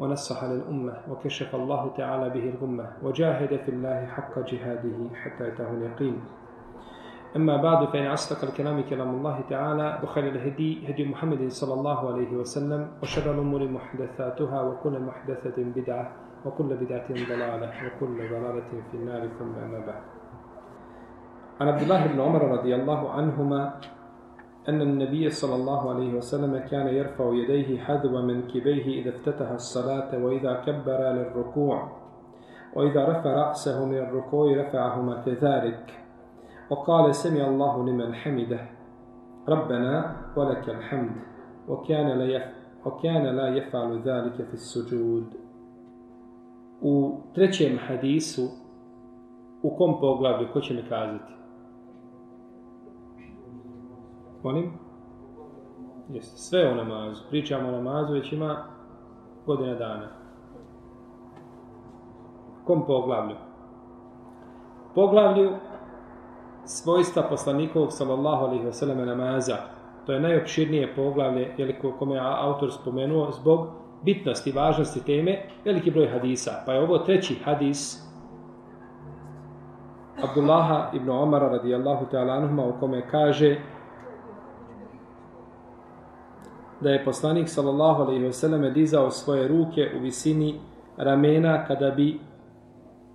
ونصح للأمة وكشف الله تعالى به الغمة وجاهد في الله حق جهاده حتى أتاه اليقين. أما بعد فإن أصدق الكلام كلام الله تعالى وخير الهدي هدي محمد صلى الله عليه وسلم وشر الأمور محدثاتها وكل محدثة بدعة وكل بدعة ضلالة وكل ضلالة في النار ثم أما بعد. عن عبد الله بن عمر رضي الله عنهما أن النبي صلى الله عليه وسلم كان يرفع يديه حذو منكبيه إذا افتتح الصلاة وإذا كبر للركوع وإذا رفع رأسه من الركوع رفعهما كذلك وقال سمع الله لمن حمده ربنا ولك الحمد وكان لا وكان لا يفعل ذلك في السجود U trećem hadisu, u kom poglavlju? Molim? Jeste, sve o namazu. Pričamo o namazu, već ima godina dana. Kom poglavlju? Poglavlju svojstva poslanikovog sallallahu alaihi wasallam namaza. To je najopširnije poglavlje, je kome je autor spomenuo, zbog bitnosti, važnosti teme, veliki broj hadisa. Pa je ovo treći hadis Abdullaha ibn Omara radijallahu ta'ala anhuma u kome kaže da je poslanik sallallahu alejhi ve selleme dizao svoje ruke u visini ramena kada bi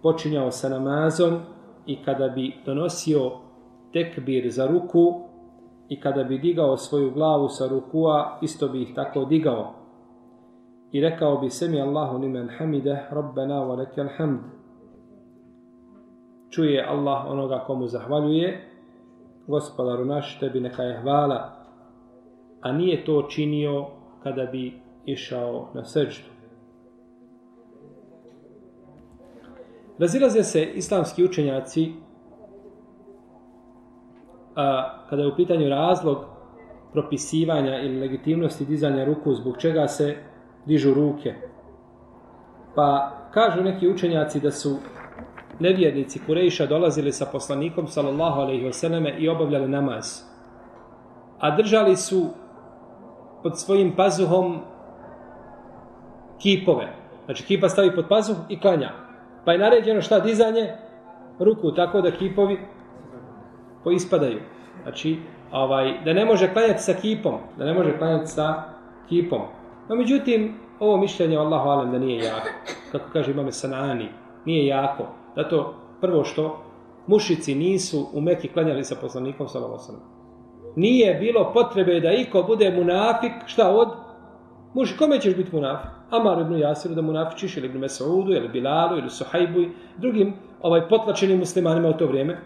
počinjao sa namazom i kada bi donosio tekbir za ruku i kada bi digao svoju glavu sa rukua, isto bi ih tako digao. I rekao bi se mi Allahu nimen hamide, rabbena wa lekal hamd. Čuje Allah onoga komu zahvaljuje, gospodaru naš, tebi neka je hvala, a nije to činio kada bi išao na srđu. Razilaze se islamski učenjaci a, kada je u pitanju razlog propisivanja ili legitimnosti dizanja ruku zbog čega se dižu ruke. Pa kažu neki učenjaci da su nevjernici Kurejša dolazili sa poslanikom sallallahu alejhi ve i obavljali namaz. A držali su pod svojim pazuhom kipove. Znači kipa stavi pod pazuh i klanja. Pa je naređeno šta dizanje ruku tako da kipovi poispadaju. Znači, ovaj, da ne može klanjati sa kipom, da ne može klanjati sa kipom. No, međutim, ovo mišljenje Allahu alem da nije jako. Kako kaže imame Sanani, nije jako. Zato, prvo što, mušici nisu u Meki klanjali sa poslanikom sallallahu Nije bilo potrebe da iko bude munafik, šta od? Muži, kome ćeš biti munafik? Amar ibn Jasiru da munafičiš, ili ibn Mesaudu, ili Bilalu, ili Suhajbu, drugim ovaj potlačenim muslimanima u to vrijeme.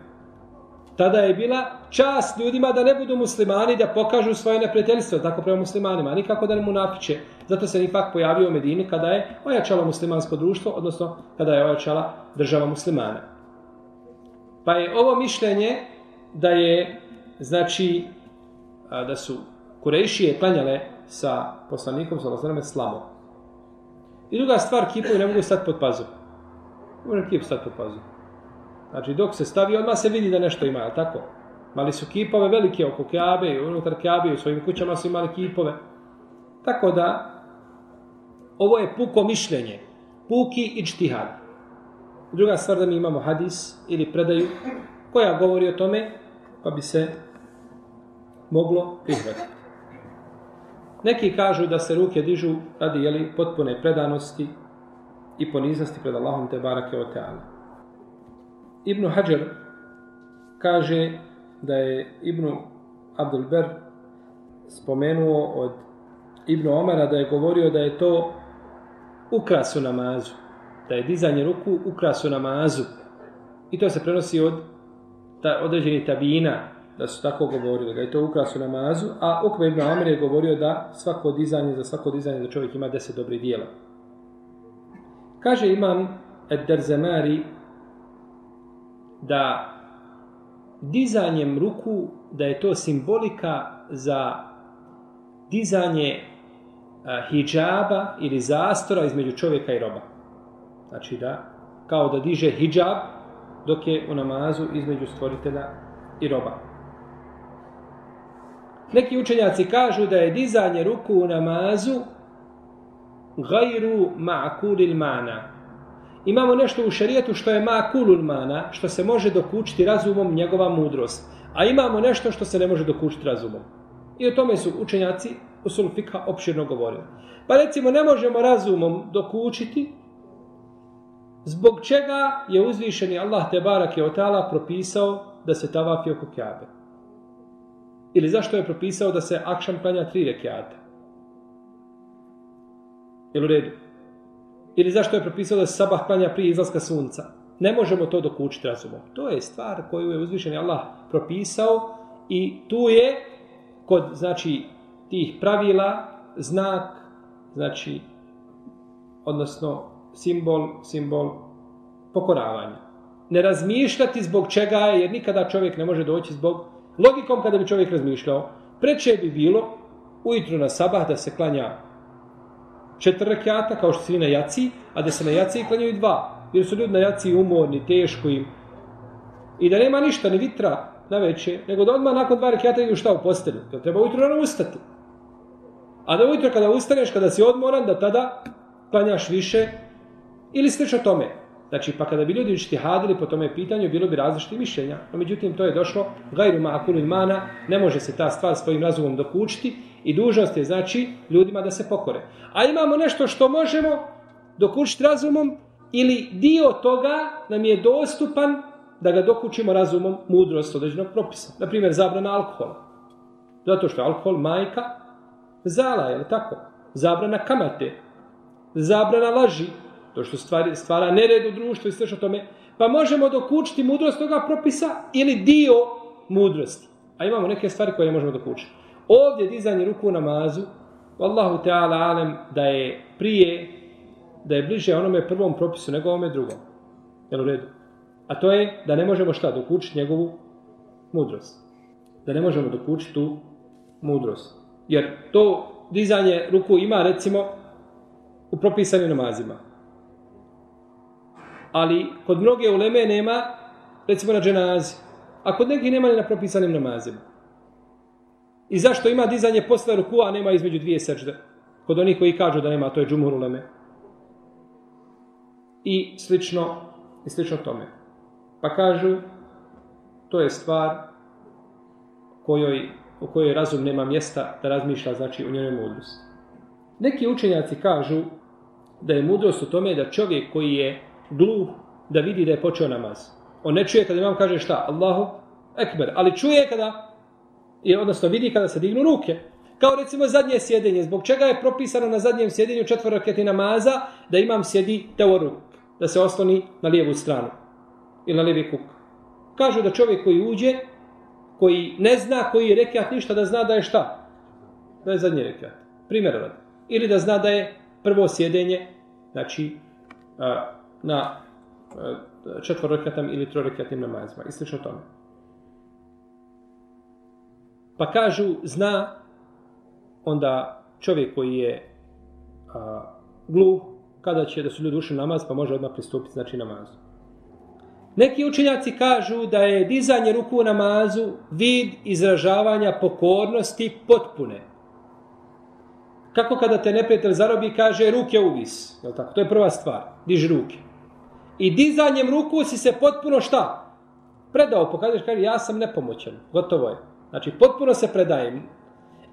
Tada je bila čast ljudima da ne budu muslimani, da pokažu svoje neprijateljstvo, tako prema muslimanima, nikako da ne munafiče. Zato se ipak pojavio u Medini kada je ojačalo muslimansko društvo, odnosno kada je ojačala država muslimana. Pa je ovo mišljenje da je, znači, da su Kurejšije klanjale sa poslanikom sa Lazareme slamo. I druga stvar, kipovi ne mogu stati pod pazu. Može kip stati pod pazu. Znači, dok se stavi, odmah se vidi da nešto ima, je tako? Mali su kipove velike oko Kjabe i unutar Kjabe u svojim kućama su imali kipove. Tako da, ovo je puko mišljenje. Puki i čtihad. Druga stvar da mi imamo hadis ili predaju koja govori o tome, pa bi se moglo prihvatiti. Neki kažu da se ruke dižu radi jeli, potpune predanosti i poniznosti pred Allahom te barake o teala. Ibnu Hajar kaže da je Ibnu Abdul Ber spomenuo od Ibnu Omara da je govorio da je to ukras u namazu. Da je dizanje ruku ukras u namazu. I to se prenosi od ta, određenih tabina da su tako govorili, da je to ukras u namazu, a Ukve ibn Amir je govorio da svako dizanje, za svako dizanje da čovjek ima deset dobrih dijela. Kaže imam Ed-Derzemari da dizanjem ruku, da je to simbolika za dizanje hijjaba ili zastora između čovjeka i roba. Znači da, kao da diže hijjab dok je u namazu između stvoritelja i roba. Neki učenjaci kažu da je dizanje ruku u namazu gajru ma'kulil mana. Imamo nešto u šarijetu što je ma'kulul mana, što se može dokučiti razumom njegova mudrost. A imamo nešto što se ne može dokučiti razumom. I o tome su učenjaci u sulfika opširno govorili. Pa recimo ne možemo razumom dokučiti zbog čega je uzvišeni Allah te barak je otala propisao da se tavafi oko kjabe. Ili zašto je propisao da se akšam klanja tri rekiata. Jel u redu? Ili zašto je propisao da se sabah klanja prije izlaska sunca? Ne možemo to dokučiti razumom. To je stvar koju je uzvišeni Allah propisao i tu je kod znači tih pravila znak znači odnosno simbol simbol pokoravanja. Ne razmišljati zbog čega je, jer nikada čovjek ne može doći zbog logikom kada bi čovjek razmišljao. Preče bi bilo ujutru na sabah da se klanja četiri rekiata, kao što se na jaci, a da se na jaci klanjaju dva. Jer su ljudi na jaci umorni, teško im. I da nema ništa, ni vitra na veće, nego da odmah nakon dva rekiata idu šta u postelju. Da treba ujutru rano ustati. A da ujutro kada ustaneš, kada si odmoran, da tada klanjaš više ili slično tome. Znači, pa kada bi ljudi hadili po tome pitanju, bilo bi različite mišljenja. No, međutim, to je došlo, gajru ma'akulin mana, ne može se ta stvar svojim razumom dokučiti i dužnost je, znači, ljudima da se pokore. A imamo nešto što možemo dokučiti razumom ili dio toga nam je dostupan da ga dokučimo razumom mudrost određenog propisa. Naprimjer, zabrana alkohola. Zato što je alkohol majka zala, je li tako? Zabrana kamate, zabrana laži, to što stvari, stvara nered u društvu i sve tome, pa možemo dokučiti mudrost toga propisa ili dio mudrosti. A imamo neke stvari koje ne možemo dokučiti. Ovdje dizanje ruku u namazu, Allahu Teala alem da je prije, da je bliže onome prvom propisu nego ovome drugom. Jel u redu? A to je da ne možemo šta dokučiti njegovu mudrost. Da ne možemo dokučiti tu mudrost. Jer to dizanje ruku ima recimo u propisanim namazima ali kod mnoge uleme nema, recimo na dženazi, a kod nekih nema ni na propisanim namazima. I zašto ima dizanje posle ruku, a nema između dvije sečde? Kod onih koji kažu da nema, to je džumhur uleme. I slično, i slično tome. Pa kažu, to je stvar kojoj, u kojoj razum nema mjesta da razmišlja, znači, u njoj mudrosti. Neki učenjaci kažu da je mudrost u tome da čovjek koji je gluh da vidi da je počeo namaz. On ne čuje kada imam kaže šta? Allahu ekber. Ali čuje kada, odnosno vidi kada se dignu ruke. Kao recimo zadnje sjedenje. Zbog čega je propisano na zadnjem sjedenju četvoroketi namaza da imam sjedi teoruk. Da se osloni na lijevu stranu. Ili na lijevi kuk. Kažu da čovjek koji uđe, koji ne zna koji je rekiat ništa, da zna da je šta? Da je zadnji rekiat. Primjer rad. Ili da zna da je prvo sjedenje, znači, na e, četvorokatnim ili trorokatnim namazima. I slično tome. Pa kažu, zna onda čovjek koji je a, gluh, kada će da su ljudi ušli namaz, pa može odmah pristupiti znači namazu. Neki učenjaci kažu da je dizanje ruku u namazu vid izražavanja pokornosti potpune. Kako kada te neprijatelj zarobi, kaže ruke uvis. Je tako? To je prva stvar. Diži ruke. I dizanjem ruku si se potpuno šta? Predao, pokazuješ, kaže, ja sam nepomoćan. Gotovo je. Znači, potpuno se predajem.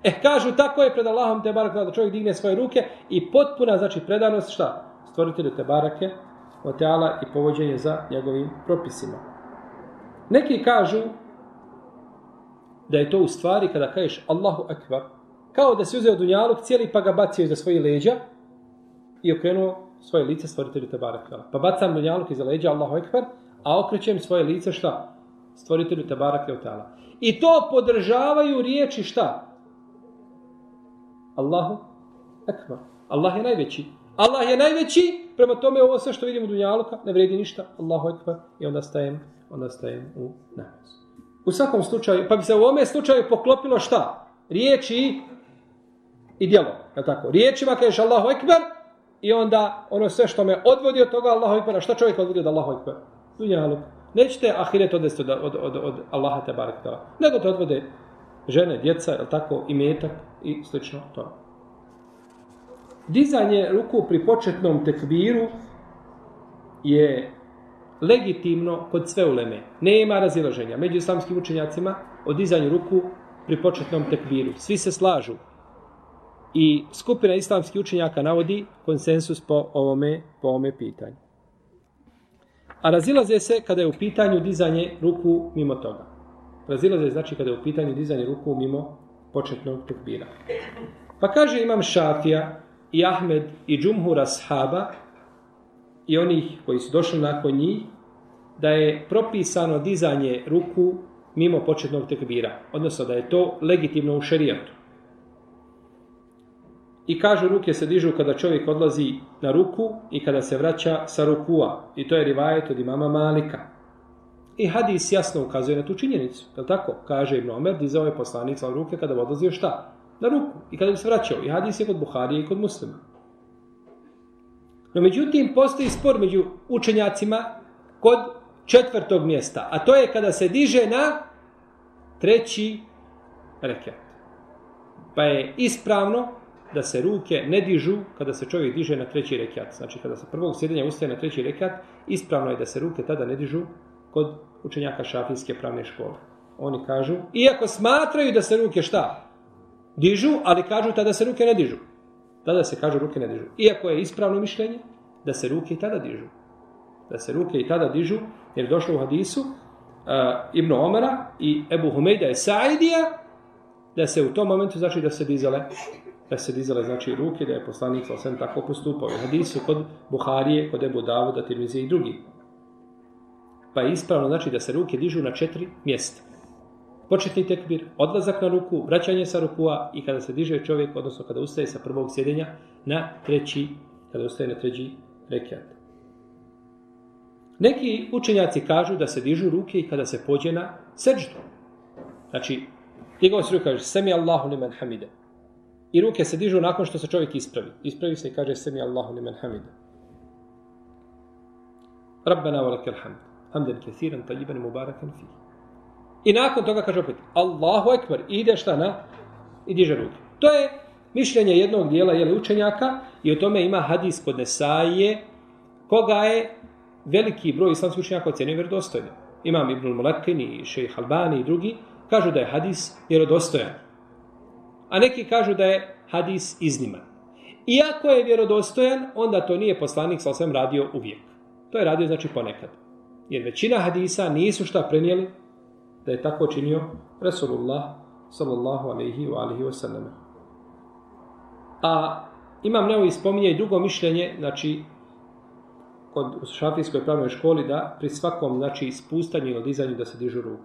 E, kažu, tako je pred Allahom te barak, da čovjek digne svoje ruke i potpuna, znači, predanost šta? Stvoritelju te barake, oteala i povođenje za njegovim propisima. Neki kažu da je to u stvari kada kažeš Allahu akbar, kao da si uzeo dunjaluk cijeli pa ga bacio iza svojih leđa i okrenuo svoje lice stvoritelju te barakala. Pa bacam dunjaluk iza leđa Allahu Ekber, a okrećem svoje lice šta? Stvoritelju te barakala. I to podržavaju riječi šta? Allahu Ekber. Allah je najveći. Allah je najveći, prema tome ovo sve što vidimo dunjaluka ne vredi ništa. Allahu Ekber. I onda stajem onda stajem u namaz. U svakom slučaju, pa bi se u ovome slučaju poklopilo šta? Riječi i djelo. Je tako? Riječima kažeš Allahu Ekber i onda ono sve što me odvodi od toga Allahu Ekber. Šta čovjek odvodi od Allahu Ekber? Dunjaluk. Nećete ahiret odvesti od, od, od, od Allaha te barek Nego te odvode žene, djeca, je tako, i metak i slično to. Dizanje ruku pri početnom tekbiru je legitimno kod sve uleme. Nema razilaženja među islamskim učenjacima o dizanju ruku pri početnom tekbiru. Svi se slažu. I skupina islamskih učenjaka navodi konsensus po ovome, po ovome pitanju. A razilaze se kada je u pitanju dizanje ruku mimo toga. Razilaze znači kada je u pitanju dizanje ruku mimo početnog tekbira. Pa kaže imam Šafija i Ahmed i Džumhura Shaba i onih koji su došli nakon njih, da je propisano dizanje ruku mimo početnog tekbira. Odnosno da je to legitimno u šerijatu. I kažu ruke se dižu kada čovjek odlazi na ruku i kada se vraća sa rukua. I to je rivajet od imama Malika. I hadis jasno ukazuje na tu činjenicu. Je tako? Kaže Ibn Omer, dizao je poslanik sa ruke kada bi odlazio šta? Na ruku. I kada bi se vraćao. I hadis je kod Buharije i kod muslima. No međutim, postoji spor među učenjacima kod četvrtog mjesta. A to je kada se diže na treći rekat. Pa je ispravno da se ruke ne dižu kada se čovjek diže na treći rekat. Znači kada se prvog sjedenja ustaje na treći rekat, ispravno je da se ruke tada ne dižu kod učenjaka šafijske pravne škole. Oni kažu, iako smatraju da se ruke šta? Dižu, ali kažu tada se ruke ne dižu. Tada se kažu ruke ne dižu. Iako je ispravno mišljenje da se ruke i tada dižu. Da se ruke i tada dižu, jer je došlo u hadisu uh, Ibn Omara i Ebu Humejda je Saidija, da se u tom momentu znači da se dizale da se dizale znači ruke, da je poslanik sa osam tako postupao. U hadisu kod Buharije, kod Ebu Davuda, Tirmizi i drugi. Pa je ispravno znači da se ruke dižu na četiri mjesta. Početni tekbir, odlazak na ruku, vraćanje sa rukua i kada se diže čovjek, odnosno kada ustaje sa prvog sjedenja, na treći, kada ustaje na treći rekiat. Neki učenjaci kažu da se dižu ruke i kada se pođe na seđdu. Znači, njegov se kaže, semi Allahu liman hamide. I ruke se dižu nakon što se čovjek ispravi. Ispravi se i kaže semi Allahu liman hamide. Rabbana wa lakal hamd. Hamdan kathiran tayyiban mubarakan fihi. I nakon toga kaže opet Allahu ekber. I ide šta na? I diže ruke. To je mišljenje jednog dijela jeli, učenjaka i o tome ima hadis kod Nesaije koga je veliki broj islamskih učenjaka ocenio vjerodostojno. Imam Ibn Mulakin i Šejh Albani i drugi kažu da je hadis vjerodostojan. A neki kažu da je hadis izniman. Iako je vjerodostojan, onda to nije poslanik sa osvijem radio uvijek. To je radio znači ponekad. Jer većina hadisa nisu šta prenijeli da je tako činio Rasulullah sallallahu alaihi wa alihi wa sallam. A imam nevo spominje i drugo mišljenje, znači kod u šafijskoj pravnoj školi da pri svakom znači spustanju ili dizanju da se dižu ruke.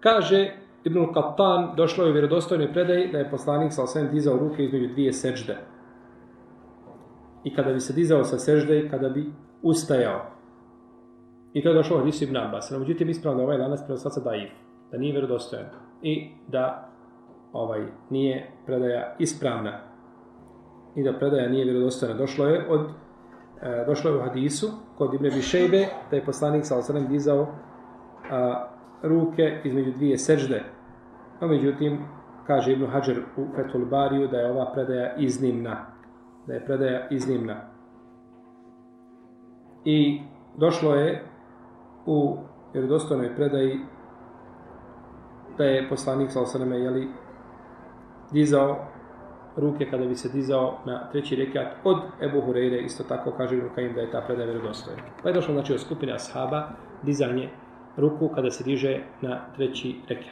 Kaže Ibn Qattan došlo je u vjerodostojnoj predaji da je poslanik sa osvijem dizao ruke između dvije sežde. I kada bi se dizao sa sežde i kada bi ustajao. I to je došlo od Isu ibn Abbas. No, međutim, ispravno ovaj danas prenosaca daif. Da nije vjerodostojan. I da ovaj nije predaja ispravna. I da predaja nije vjerodostojna. Došlo je od e, došlo je u hadisu kod Ibn Bišejbe da je poslanik sa osvijem dizao a, ruke između dvije sežde. No, međutim, kaže Ibn Hajar u Fethul Bariju da je ova predaja iznimna. Da je predaja iznimna. I došlo je u vjerodostojnoj predaji da je poslanik sa osaname jeli, dizao ruke kada bi se dizao na treći rekat od Ebu Hureyre, isto tako kaže Ibn Kajim da je ta predaja vjerodostojna. Pa je došlo znači od skupine ashaba dizanje ruku kada se diže na treći rekat.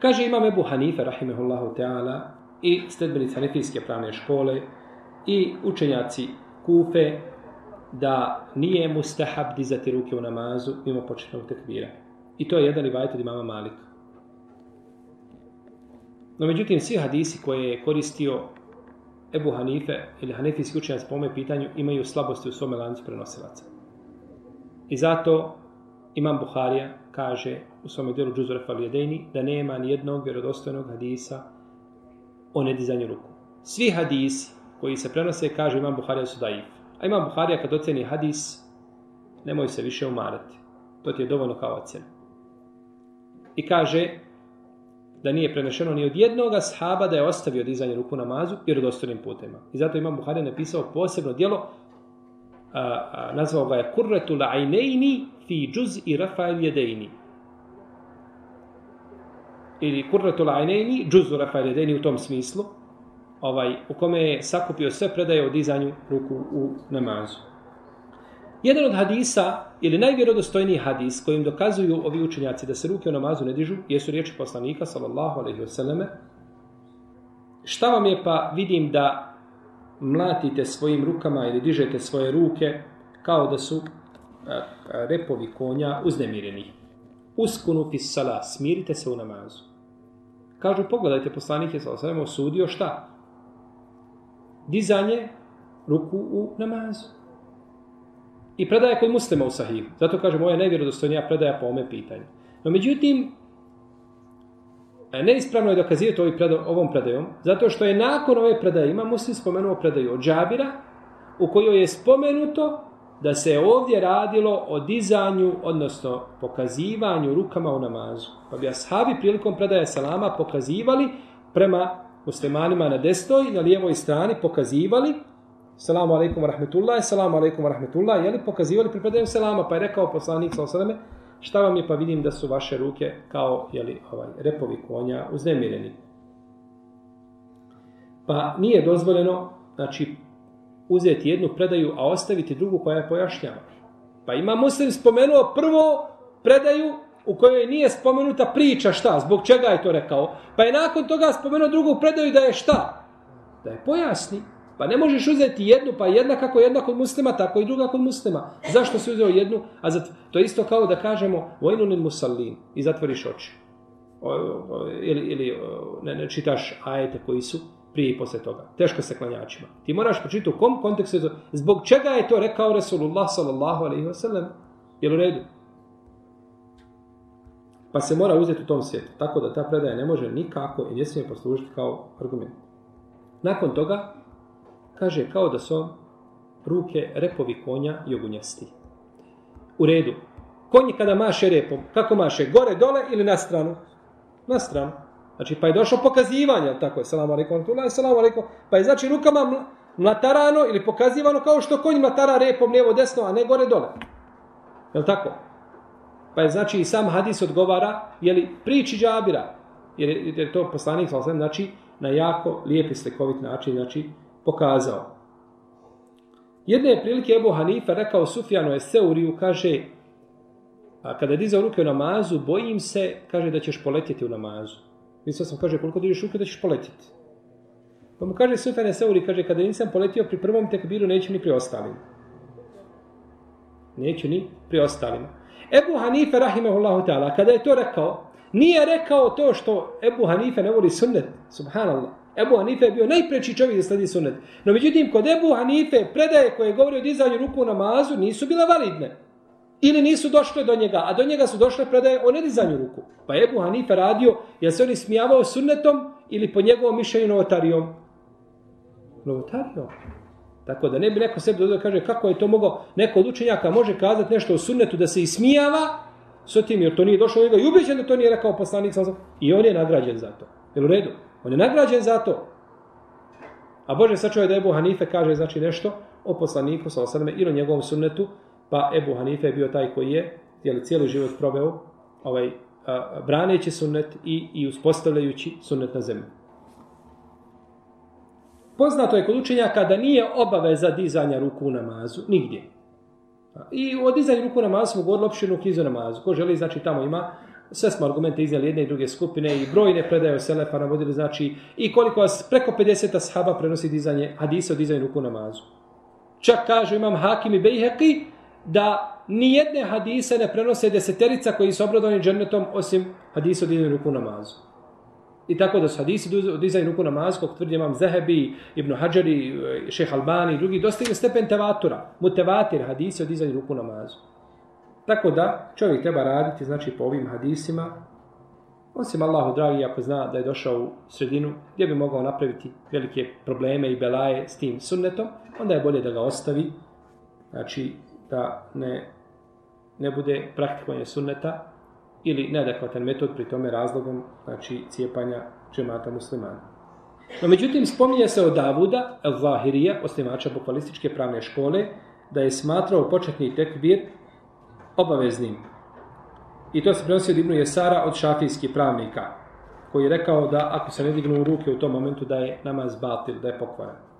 Kaže imam Ebu Hanife, rahimehullahu ta'ala, i stedbenici Hanefijske pravne škole, i učenjaci Kufe, da nije mustahab dizati ruke u namazu mimo početnog tekbira. I to je jedan rivajt od imama Malika. No međutim, svi hadisi koje je koristio Ebu Hanife ili Hanefijski učenjac po ome pitanju imaju slabosti u svome lancu prenosilaca. I zato Imam Buharija kaže u svom dijelu Džuzure Falijedejni da nema ni jednog vjerodostojnog hadisa o nedizanju ruku. Svi hadisi koji se prenose, kaže Imam Buharija su daif. A Imam Buharija kad oceni hadis, nemoj se više umarati. To ti je dovoljno kao ocen. I kaže da nije prenešeno ni od jednoga sahaba da je ostavio dizanje ruku namazu vjerodostojnim putima. I zato Imam Buharija napisao posebno dijelo a, nazvao ga je Kurretu la'ajnejni fi džuz i rafael jedejni. Ili Kurretu la'ajnejni, džuzu rafael jedejni u tom smislu, ovaj, u kome je sakupio sve predaje o dizanju ruku u namazu. Jedan od hadisa, ili najvjerodostojniji hadis kojim dokazuju ovi učenjaci da se ruke u namazu ne dižu, jesu riječi poslanika, sallallahu alaihi wasallam, šta vam je pa vidim da mlatite svojim rukama ili dižete svoje ruke kao da su repovi konja uznemireni. Uskunu fis sala, smirite se u namazu. Kažu, pogledajte, poslanik je sa osvijem osudio šta? Dizanje ruku u namazu. I predaje kod muslima u sahihu. Zato kaže, moja najvjerodostojnija predaja po ome pitanju. No međutim, neispravno je dokazivati ovaj predo, ovom predajom, zato što je nakon ove predaje, ima muslim spomenuo predaju od Džabira, u kojoj je spomenuto da se ovdje radilo o dizanju, odnosno pokazivanju rukama u namazu. Pa bi ashabi prilikom predaje salama pokazivali prema muslimanima na desnoj, na lijevoj strani, pokazivali Salamu alaikum wa rahmetullahi, salamu alaikum wa rahmetullahi, jeli pokazivali pri predajem salama, pa je rekao poslanik sa osaleme, šta vam je pa vidim da su vaše ruke kao jeli, ovaj, repovi konja uznemireni. Pa nije dozvoljeno znači, uzeti jednu predaju, a ostaviti drugu koja je pojašnjava. Pa ima muslim spomenuo prvo predaju u kojoj nije spomenuta priča šta, zbog čega je to rekao. Pa je nakon toga spomenuo drugu predaju da je šta? Da je pojasni. Pa ne možeš uzeti jednu, pa jedna kako jedna kod muslima, tako i druga kod muslima. Zašto si uzeo jednu? A zat, to je isto kao da kažemo vojnunin musallin i zatvoriš oči. O, o, ili ili ne, ne čitaš ajete koji su prije i posle toga. Teško se klanjačima. Ti moraš pročitati u kom kontekstu. Zbog čega je to rekao Resulullah sallallahu alaihi wa sallam? Jel u redu? Pa se mora uzeti u tom svijetu. Tako da ta predaja ne može nikako i ne smije poslužiti kao argument. Nakon toga, kaže kao da su ruke repovi konja i ogunjasti. U redu. Konji kada maše repom, kako maše? Gore, dole ili na stranu? Na stranu. Znači, pa je došlo pokazivanje, tako je, salamu alaikum, salamu alaikum, pa je znači rukama mlatarano ili pokazivano kao što konj mlatara repom lijevo desno, a ne gore dole. Je li tako? Pa je znači i sam hadis odgovara, je li priči džabira, jer je to poslanik, znači, na jako lijep i slikovit način, znači, pokazao. Jedne je prilike Ebu Hanife rekao Sufjanu Eseuriju, kaže, a kada je dizao ruke u namazu, bojim se, kaže, da ćeš poletjeti u namazu. Mislio sam, kaže, koliko dižeš ruke, da ćeš poletjeti. Pa mu kaže Sufjan Eseuri, kaže, kada nisam poletio pri prvom tekbiru, neću ni pri ostalim. Neću ni pri. Ebu Hanife, rahimahullahu ta'ala, kada je to rekao, nije rekao to što Ebu Hanife ne voli sunnet, subhanallah. Ebu Hanife je bio najpreći čovjek da sledi sunnet. No međutim, kod Ebu Hanife predaje koje govori o dizanju ruku u namazu nisu bile validne. Ili nisu došle do njega, a do njega su došle predaje o nedizanju ruku. Pa Ebu Hanife radio, je se on ismijavao sunnetom ili po njegovom mišljenju novotarijom? Novotarijom. Tako da ne bi neko sebi dodao kaže kako je to mogao, neko od učenjaka može kazati nešto o sunnetu da se ismijava, s tim jer to nije došlo njega i ubeđen da to nije rekao poslanik sam i on je nagrađen za to. Jel u redu? On je nagrađen za to. A Bože sačuje da Ebu Hanife kaže znači nešto o poslaniku sa osadame ili o njegovom sunnetu, pa Ebu Hanife je bio taj koji je jeli, cijeli život proveo ovaj, a, braneći sunnet i, i uspostavljajući sunnet na zemlju. Poznato je kod učenjaka da nije obaveza dizanja ruku u namazu, nigdje. I o dizanju ruku u namazu smo govorili opštinu kizu namazu. Ko želi, znači tamo ima sve smo argumente iznijeli jedne i druge skupine i brojne predaje o Selefa navodili, znači i koliko vas preko 50 ashaba prenosi dizanje, hadise o dizanju ruku namazu. Čak kažu imam Hakim i Bejheki da ni jedne hadise ne prenose deseterica koji su obradovani džennetom osim hadise o ruku namazu. I tako da su hadisi o dizanju ruku namazu, kog tvrdi imam Zehebi, Ibn Hadžari, Šeh Albani i drugi, dostigli stepen tevatura, mutevatir hadise o dizanju ruku namazu. Tako da čovjek treba raditi znači po ovim hadisima, osim Allahu dragi ako zna da je došao u sredinu gdje bi mogao napraviti velike probleme i belaje s tim sunnetom, onda je bolje da ga ostavi, znači da ne, ne bude praktikovanje sunneta ili neadekvatan metod pri tome razlogom znači cijepanja džemata muslimana. No međutim, spominje se od Davuda, al-Zahirija, osnivača bukvalističke pravne škole, da je smatrao početni tekbir obaveznim. I to se prenosi od Ibnu Jesara od šafijskih pravnika, koji je rekao da ako se ne dignu ruke u tom momentu da je namaz batil, da je pokvaren.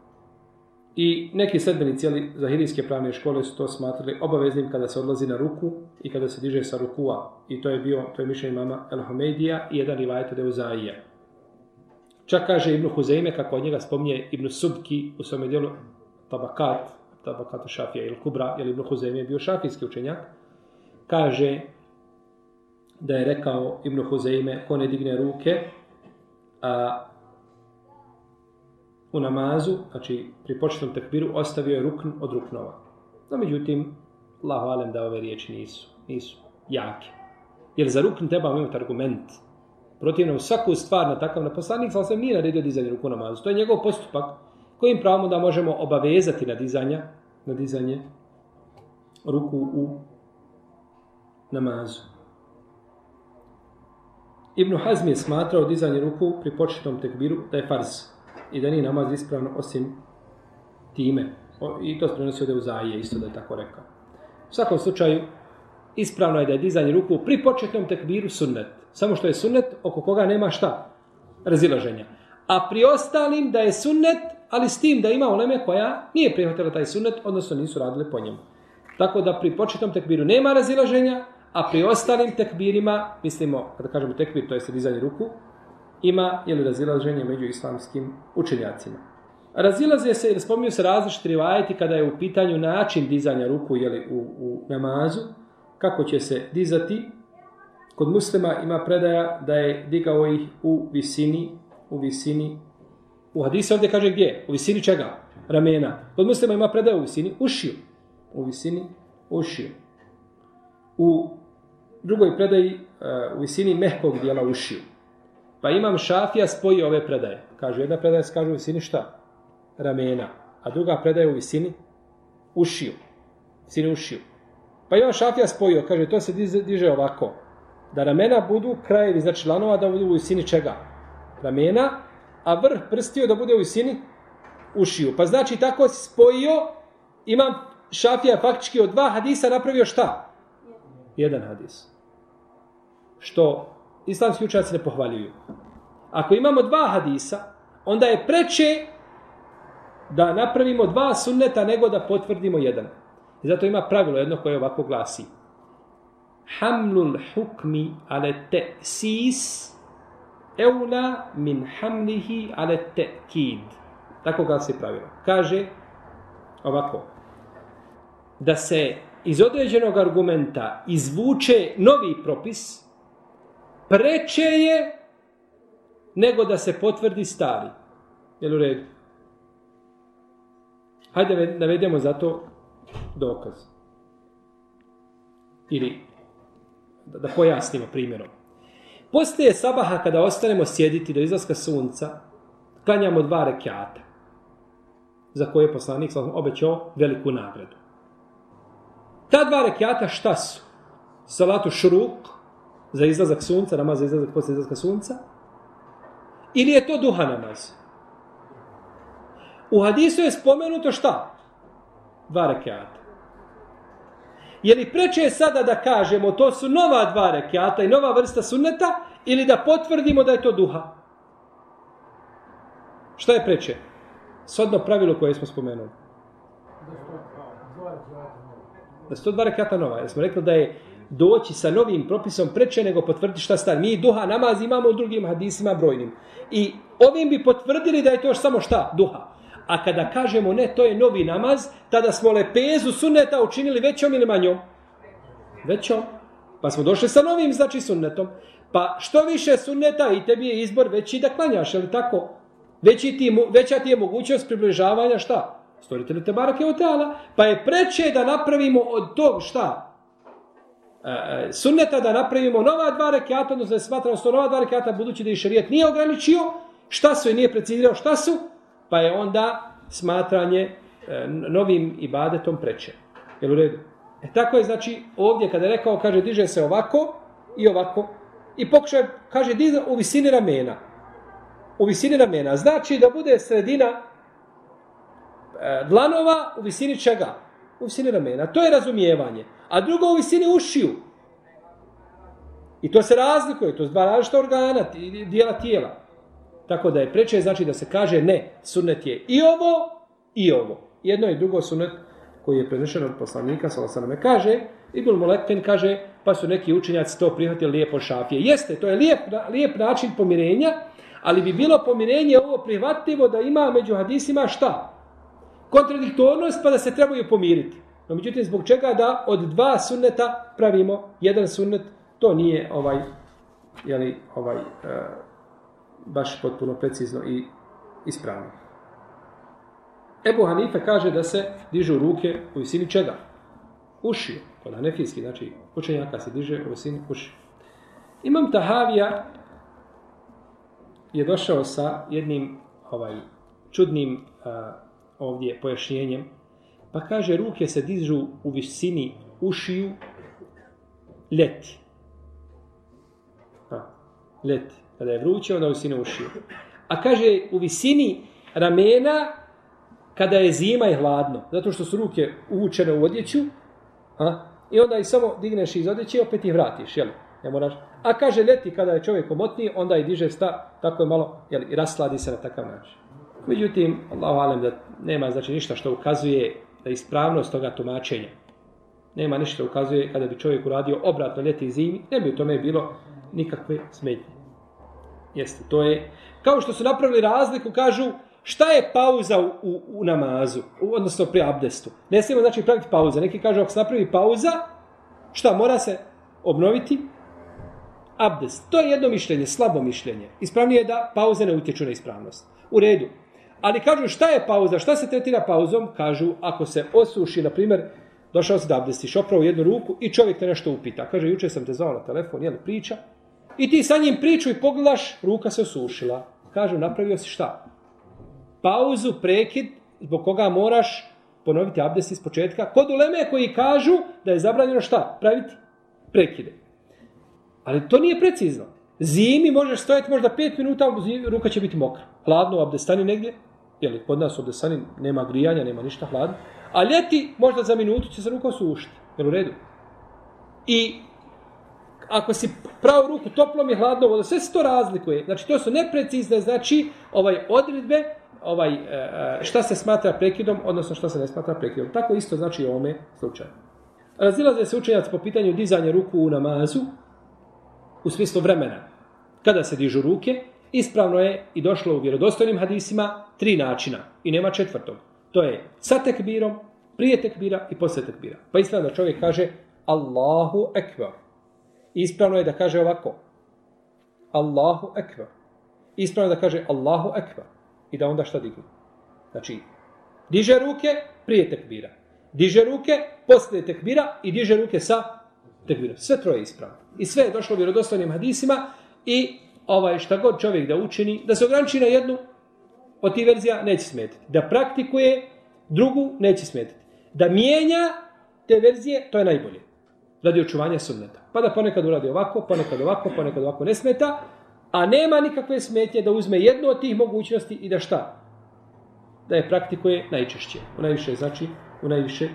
I neki sedbenici ali zahirijske pravne škole su to smatrali obaveznim kada se odlazi na ruku i kada se diže sa rukua. I to je bio, to je mišljenje mama El i jedan rivajta Deuzaija. Čak kaže Ibnu Huzeime, kako od njega spominje Ibnu Subki u svome dijelu Tabakat, Tabakatu Šafija ili Kubra, jer Ibnu Huzeime je bio šafijski učenjak, kaže da je rekao Ibnu Huzeime, ko ne digne ruke, a u namazu, znači pri početnom tekbiru, ostavio je rukn od ruknova. No, međutim, Allah valem da ove riječi nisu, nisu jake. Jer za rukn treba imati argument. Protivno, svaku stvar na takav naposlanik, ali sam nije naredio dizanje ruku u namazu. To je njegov postupak kojim pravom da možemo obavezati na dizanje, na dizanje ruku u namazu. Ibn Hazm je smatrao dizanje ruku pri početnom tekbiru da je farz i da nije namaz ispravno osim time. I to se prenosi od Euzaije, isto da je tako rekao. U svakom slučaju, ispravno je da je dizanje ruku pri početnom tekbiru sunnet. Samo što je sunnet oko koga nema šta? Razilaženja. A pri ostalim da je sunnet, ali s tim da ima oleme koja nije prihvatila taj sunnet, odnosno nisu radile po njemu. Tako da pri početnom tekbiru nema razilaženja, a pri ostalim tekbirima, mislimo, kada kažemo tekbir, to je dizanje ruku, ima ili razilaženje među islamskim učenjacima. Razilaze se ili spominju se različiti rivajeti kada je u pitanju način dizanja ruku jeli, u, u namazu, kako će se dizati. Kod muslima ima predaja da je digao ih u visini, u visini, u hadisu ovdje kaže gdje? U visini čega? Ramena. Kod muslima ima predaja u visini ušiju. U visini ušiju. U drugoj predaji uh, u visini mehkog dijela ušiju. Pa imam šafija spoji ove predaje. Kaže, jedna predaja se kaže u visini šta? Ramena. A druga predaja u visini ušiju. Visini ušiju. Pa imam šafija spojio. Kaže, to se diže ovako. Da ramena budu krajevi, znači lanova da budu u visini čega? Ramena. A vrh prstio da bude u visini ušiju. Pa znači, tako si spojio, imam šafija faktički od dva hadisa napravio šta? Jedan hadis. Što islamski učenjaci ne pohvaljuju. Ako imamo dva hadisa, onda je preče da napravimo dva sunneta nego da potvrdimo jedan. I zato ima pravilo jedno koje ovako glasi. Hamlul hukmi ale te'sis eula min hamlihi ale te'kid. Tako glasi pravilo. Kaže ovako. Da se iz određenog argumenta izvuče novi propis, preče je nego da se potvrdi stari. Jel u redu? Hajde navedemo za to dokaz. Ili da, da pojasnimo primjerom. Postoje sabaha kada ostanemo sjediti do izlaska sunca, klanjamo dva rekiata, za koje je poslanik obećao veliku nagradu. Ta dva rekiata šta su? Salatu šruk, za izlazak sunca, namaz za izlazak posle izlaska sunca, ili je to duha namaz? U hadisu je spomenuto šta? Dva rekiata. Je li preče sada da kažemo to su nova dva rekiata i nova vrsta sunneta ili da potvrdimo da je to duha? Šta je preče? Sodno pravilo koje smo spomenuli. Da su to dva rekiata nova. Jer smo rekli da je doći sa novim propisom preče nego potvrditi šta star. Mi duha namaz imamo u drugim hadisima brojnim. I ovim bi potvrdili da je to još samo šta? Duha. A kada kažemo ne, to je novi namaz, tada smo lepezu sunneta učinili većom ili manjom? Većom. Pa smo došli sa novim, znači sunnetom. Pa što više sunneta i tebi je izbor veći da klanjaš, ali tako? Veći ti, veća ti je mogućnost približavanja šta? Storite li te barake od teala? Pa je preče da napravimo od tog šta? E, sunneta da napravimo nova dva rekiata, odnosno da se smatramo sto nova dva rekiata, budući da i šarijet nije ograničio, šta su i nije precizirao šta su, pa je onda smatranje e, novim ibadetom preče. Jel u redu? E tako je, znači, ovdje kada je rekao, kaže, diže se ovako i ovako, i pokušaj, kaže, diže u visini ramena. U visini ramena. Znači da bude sredina e, dlanova u visini čega? U visini ramena. To je razumijevanje. A drugo u visini ušiju. I to se razlikuje, to je dva različita organa, dijela tijela. Tako da je preče, znači da se kaže ne, sunnet je i ovo, i ovo. Jedno i drugo sunnet koji je prenešen od poslanika, salasaname, kaže, Ibn Molekin kaže, pa su neki učenjaci to prihvatili lijepo šafije. Jeste, to je lijep, lijep način pomirenja, ali bi bilo pomirenje ovo prihvatljivo da ima među hadisima šta? Kontradiktornost pa da se trebaju pomiriti. No međutim, zbog čega da od dva sunneta pravimo jedan sunnet, to nije ovaj, jeli, ovaj, uh, baš potpuno precizno i ispravno. Ebu Hanife kaže da se dižu ruke u visini čega? Ušiju. Kod Hanefijski, znači učenjaka se diže u visini. Imam Tahavija je došao sa jednim ovaj čudnim uh, ovdje pojašnjenjem. Pa kaže, ruke se dižu u visini ušiju leti. Pa, leti. Kada je vruće, onda u visini ušiju. A kaže, u visini ramena kada je zima i hladno. Zato što su ruke uvučene u odjeću. A, I onda ih samo digneš iz odjeće i opet ih vratiš. Jel? Ne moraš. A kaže, leti kada je čovjek omotniji, onda i diže sta, tako je malo, jel, i rasladi se na takav način. Međutim, Allah alem da nema znači ništa što ukazuje da ispravnost toga tumačenja. Nema ništa što ukazuje kada bi čovjek uradio obratno ljeti i zimi, ne bi u tome bilo nikakve smetnje. Jeste, to je, kao što su napravili razliku, kažu, šta je pauza u, u, u namazu, u, odnosno pri abdestu. Ne smijemo znači praviti pauza. Neki kažu, ako se napravi pauza, šta, mora se obnoviti abdest. To je jedno mišljenje, slabo mišljenje. Ispravnije je da pauze ne utječu na ispravnost. U redu. Ali kažu šta je pauza, šta se tretira pauzom? Kažu ako se osuši, na primjer, došao si da abdestiš, opravo jednu ruku i čovjek te nešto upita. Kaže, juče sam te zvao na telefon, jel priča? I ti sa njim priču i pogledaš, ruka se osušila. Kažu, napravio si šta? Pauzu, prekid, zbog koga moraš ponoviti abdest iz početka. Kod uleme koji kažu da je zabranjeno šta? Praviti prekide. Ali to nije precizno. Zimi možeš stojati možda 5 minuta, ruka će biti mokra. Hladno abdestani negdje, jer kod nas u nema grijanja, nema ništa hladno. A ljeti možda za minutu će se ruka osušiti. Jel u redu? I ako si pravo ruku toplom i hladno voda, sve se to razlikuje. Znači to su neprecizne, znači ovaj odredbe, ovaj, e, e, šta se smatra prekidom, odnosno šta se ne smatra prekidom. Tako isto znači u ovome slučaju. Razilaze se učenjac po pitanju dizanja ruku u namazu, u smislu vremena. Kada se dižu ruke, ispravno je i došlo u vjerodostojnim hadisima tri načina i nema četvrtog. To je sa tekbirom, prije tekbira i posle tekbira. Pa ispravno da čovjek kaže Allahu ekvar. Ispravno je da kaže ovako. Allahu ekvar. Ispravno je da kaže Allahu ekvar. I da onda šta digne. Znači, diže ruke prije tekbira. Diže ruke posle tekbira i diže ruke sa tekbira. Sve troje ispravno. I sve je došlo vjerodostojnim hadisima i ovaj šta god čovjek da učini, da se ograniči na jednu od tih verzija, neće smetiti. Da praktikuje drugu, neće smetiti. Da mijenja te verzije, to je najbolje. Radi očuvanja sunneta. Pa da ponekad uradi ovako, ponekad ovako, ponekad ovako ne smeta, a nema nikakve smetje da uzme jednu od tih mogućnosti i da šta? Da je praktikuje najčešće. U najviše, znači, u najviše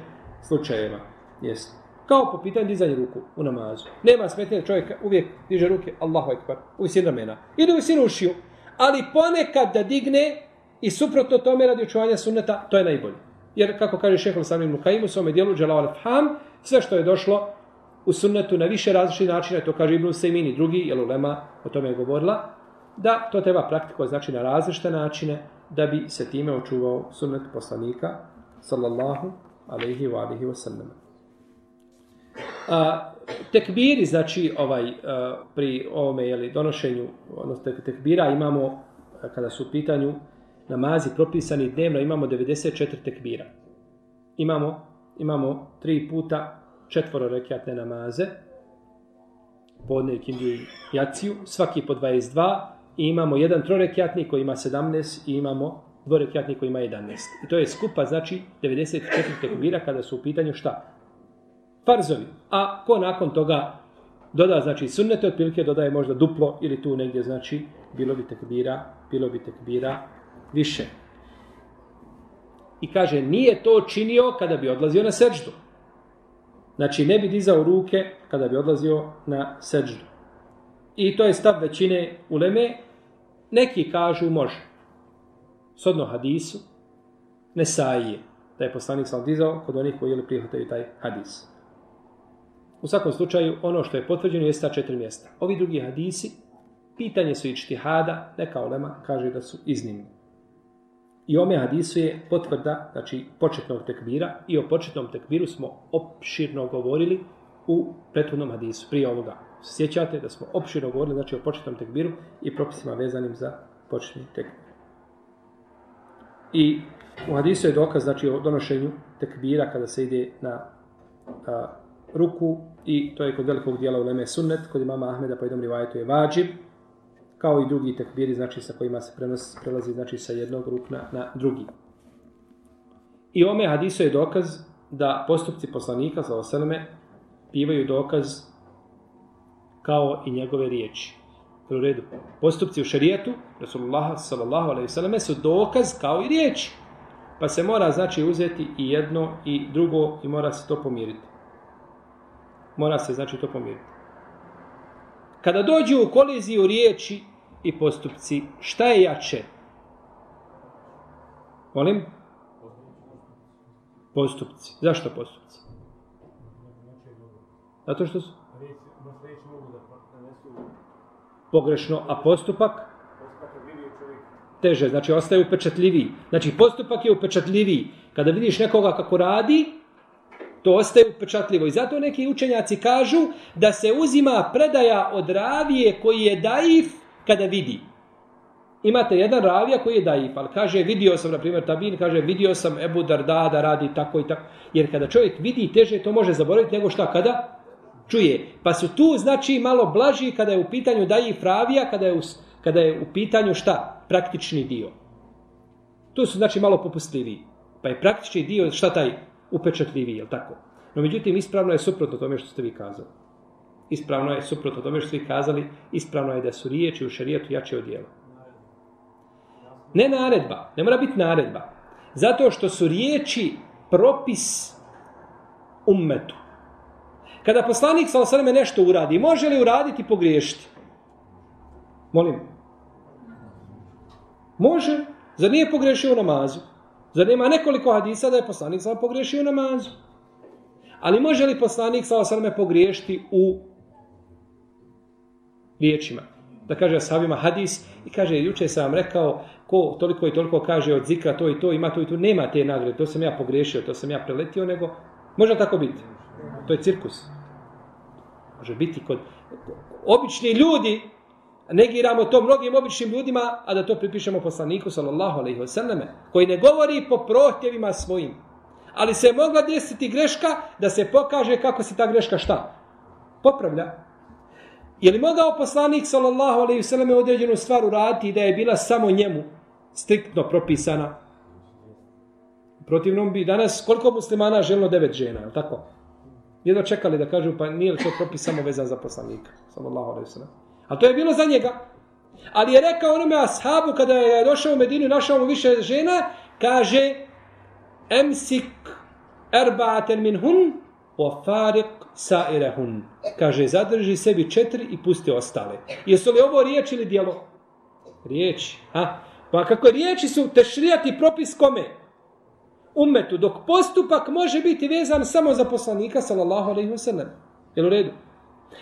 slučajeva. Jesi. Kao po pitanju dizanja ruku u namazu. Nema smetnje čovjek uvijek diže ruke, Allahu ekbar, u visinu ramena. Ide u visinu ušiju. Ali ponekad da digne i suprotno tome radi očuvanja sunneta, to je najbolje. Jer, kako kaže šehr Samim Mukaim u svome dijelu, Jalal Fham, sve što je došlo u sunnetu na više različitih načina, to kaže Ibn Sejmin i drugi, jer Ulema o tome je govorila, da to treba praktikovati znači na različite načine, da bi se time očuvao sunnet poslanika, sallallahu alaihi wa alihi wa sallam. A, tekbiri, znači, ovaj, a, pri ovome jeli, donošenju, odnosno tekbira, imamo, a, kada su u pitanju namazi propisani dnevno, imamo 94 tekbira. Imamo, imamo tri puta četvoro rekiatne namaze, podne i kindiju jaciju, svaki po 22, i imamo jedan trorekjatnik koji ima 17 i imamo dvorekjatnik koji ima 11. I to je skupa, znači, 94 tekbira kada su u pitanju šta? Farzovi. A ko nakon toga doda, znači, sunnete, otprilike dodaje možda duplo ili tu negdje, znači, bilo bi tekbira, bilo bi tekbira više. I kaže, nije to činio kada bi odlazio na seđdu. Znači, ne bi dizao ruke kada bi odlazio na seđdu. I to je stav većine uleme. Neki kažu može. Sodno hadisu, ne sajije. Da je poslanik sam dizao kod onih koji prihvataju taj hadis. U svakom slučaju, ono što je potvrđeno je ta četiri mjesta. Ovi drugi hadisi, pitanje su i čtihada, neka ulema kaže da su iznimni. I ome hadisu je potvrda, znači početnog tekbira i o početnom tekbiru smo opširno govorili u prethodnom hadisu, prije ovoga. Sjećate da smo opširno govorili znači, o početnom tekbiru i propisima vezanim za početni tekbir. I u hadisu je dokaz znači, o donošenju tekbira kada se ide na a, ruku i to je kod velikog dijela u Leme Sunnet, kod imama Ahmeda po jednom rivajetu je vađib, kao i drugi tekbiri, znači sa kojima se prenos, prelazi znači sa jednog rukna na drugi. I ome hadiso je dokaz da postupci poslanika, za osaleme, bivaju dokaz kao i njegove riječi. U redu. Postupci u šarijetu, Rasulullah sallallahu alaihi sallam, su dokaz kao i riječi. Pa se mora znači uzeti i jedno i drugo i mora se to pomiriti. Mora se znači to pomiriti. Kada dođu u koliziju riječi i postupci, šta je jače? Molim? Postupci. Zašto postupci? Zato što su pogrešno, a postupak teže, znači ostaje upečatljiviji. Znači postupak je upečatljiviji. Kada vidiš nekoga kako radi, to ostaje upečatljivo. I zato neki učenjaci kažu da se uzima predaja od ravije koji je daif kada vidi. Imate jedan ravija koji je daif, ali kaže vidio sam, na primjer, Tabin, kaže vidio sam Ebu Darda da radi tako i tako. Jer kada čovjek vidi teže, to može zaboraviti nego šta kada? čuje. Pa su tu znači malo blaži kada je u pitanju daji fravija, kada je u, kada je u pitanju šta? Praktični dio. Tu su znači malo popustljiviji. Pa je praktični dio šta taj upečatljiviji, je tako? No međutim, ispravno je suprotno tome što ste vi kazali. Ispravno je suprotno tome što ste vi kazali, ispravno je da su riječi u šarijetu jače od dijela. Ne naredba, ne mora biti naredba. Zato što su riječi propis ummetu. Kada poslanik sa osrme nešto uradi, može li uraditi i pogriješiti? Molim. Može. Zar nije pogrešio u namazu? Zar nema nekoliko hadisa da je poslanik sa pogrešio u namazu? Ali može li poslanik sa osrme pogriješiti u riječima? Da kaže sahabima hadis i kaže, juče sam vam rekao, ko toliko i toliko kaže od zikra to i to, ima to i to, nema te nagrade, to sam ja pogrešio, to sam ja preletio, nego može tako biti. To je cirkus. Može biti kod obični ljudi, negiramo to mnogim običnim ljudima, a da to pripišemo poslaniku, sallallahu alaihi wasallam, koji ne govori po prohtjevima svojim. Ali se mogla desiti greška da se pokaže kako se ta greška šta? Popravlja. Je li mogao poslanik, sallallahu alaihi wasallam, određenu stvar uraditi da je bila samo njemu striktno propisana? Protivnom bi danas, koliko muslimana želno devet žena, je tako? jedno čekali da kažu, pa nije li to propis samo vezan za poslanika, sallallahu alaihi sallam. A to je bilo za njega. Ali je rekao onome ashabu, kada je došao u Medinu i našao mu više žena, kaže, emsik erba'aten min hun, o farik sairehun. Kaže, zadrži sebi četiri i pusti ostale. Jesu li ovo riječ ili dijelo? Riječ. Ha? Pa kako riječi su tešrijati propis kome? ummetu, dok postupak može biti vezan samo za poslanika, sallallahu alaihi wa sallam. Je u redu?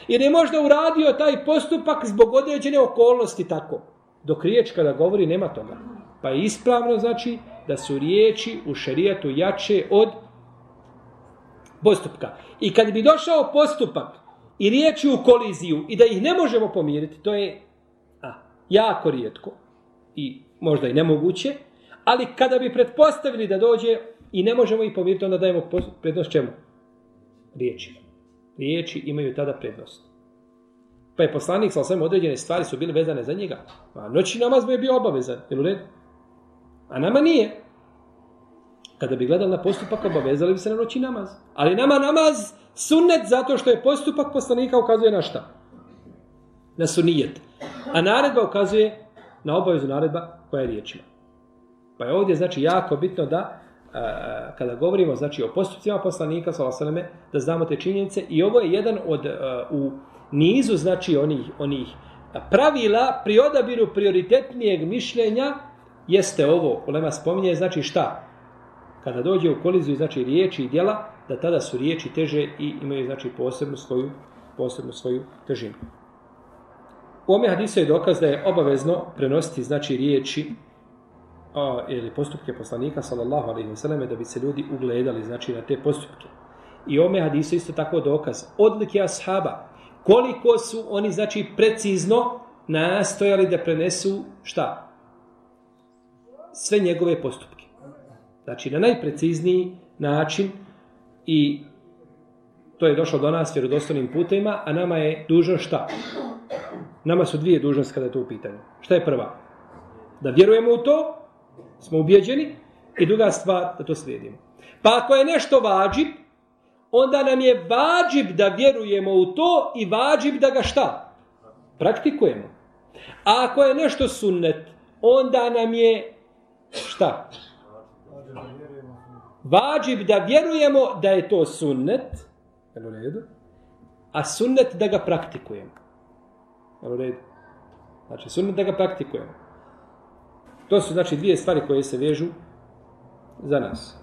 Jer je možda uradio taj postupak zbog određene okolnosti tako. Dok riječ kada govori, nema toga. Pa je ispravno znači da su riječi u šerijatu jače od postupka. I kad bi došao postupak i riječi u koliziju i da ih ne možemo pomiriti, to je a, jako rijetko i možda i nemoguće, Ali kada bi pretpostavili da dođe i ne možemo ih pomiriti, onda dajemo prednost čemu? Riječi. Riječi imaju tada prednost. Pa je poslanik sa osvijem određene stvari su bile vezane za njega. A noći namaz mu je bio obavezan. Jel u redu? A nama nije. Kada bi gledali na postupak, obavezali bi se na noći namaz. Ali nama namaz sunnet zato što je postupak poslanika ukazuje na šta? Na sunijet. A naredba ukazuje na obavezu naredba koja je riječima. Pa je ovdje znači jako bitno da kada govorimo znači o postupcima poslanika sallallahu da znamo te činjenice i ovo je jedan od u nizu znači onih onih pravila pri odabiru prioritetnijeg mišljenja jeste ovo, Ulema spominje, znači šta? Kada dođe u koliziju, znači riječi i djela, da tada su riječi teže i imaju znači posebnu svoju, posebnu svoju težinu. U ome hadisu je dokaz da je obavezno prenositi znači riječi a, ili postupke poslanika sallallahu alejhi ve selleme da bi se ljudi ugledali znači na te postupke. I ome hadisu isto tako dokaz odlike ashaba koliko su oni znači precizno nastojali da prenesu šta? Sve njegove postupke. Znači na najprecizniji način i to je došlo do nas vjerodostojnim putima, a nama je dužno šta? Nama su dvije dužnosti kada je to u pitanju. Šta je prva? Da vjerujemo u to, smo ubjeđeni, i druga stvar, da to slijedimo. Pa ako je nešto vađib, onda nam je vađib da vjerujemo u to i vađib da ga šta? Praktikujemo. A ako je nešto sunnet, onda nam je šta? Vađib da vjerujemo da je to sunnet, u a sunnet da ga praktikujemo. u redu. Znači, sunnet da ga praktikujemo. To su, znači, dvije stvari koje se vežu za nas.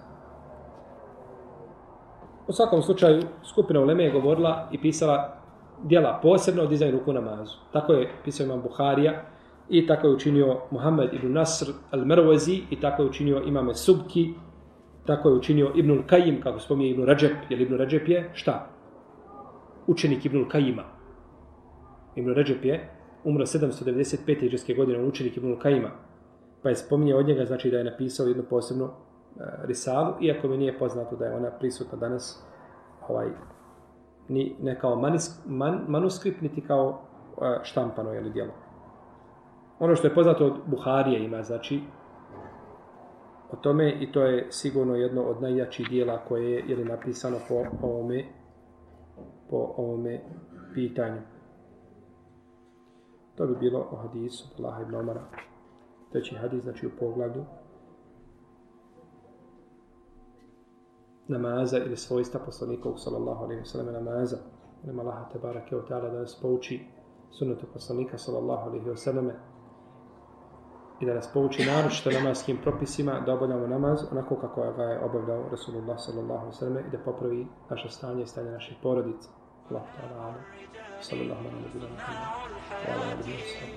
U svakom slučaju, skupina Uleme je govorila i pisala dijela posebno o dizajnu ruku namazu. Tako je pisao imam Buharija i tako je učinio Muhammed ibn Nasr al-Merwazi i tako je učinio imame Subki, tako je učinio Ibnul Kajim, kako spominje Ibn Rajab, jer Ibn Rajab je šta? Učenik Ibnul Kajima. Ibn Rajab je umro 795. iđeske godine, on učenik Ibnul Kajima. Pa je spominje od njega, znači da je napisao jednu posebnu E, risalu, iako mi nije poznato da je ona prisutna danas ovaj, ni, ne kao manis, man, manuskript, niti kao e, štampano ili djelo. Ono što je poznato od Buharije ima, znači, o tome i to je sigurno jedno od najjačih dijela koje je ili napisano po ovome, po ovome pitanju. To bi bilo o hadisu Allah ibn Omara. Treći hadis, znači u pogledu namaza ili svojstva poslanikovog sallallahu alaihi wa sallam namaza. Nema Allaha te barake od da nas pouči sunnetu poslanika sallallahu alaihi wa sallam i da nas pouči naročito namaskim propisima da obavljamo namaz onako kako ga je obavljao Rasulullah sallallahu alaihi i da popravi naše stanje i stanje naših porodica. Allah ta'ala sallallahu alaihi wa sallam.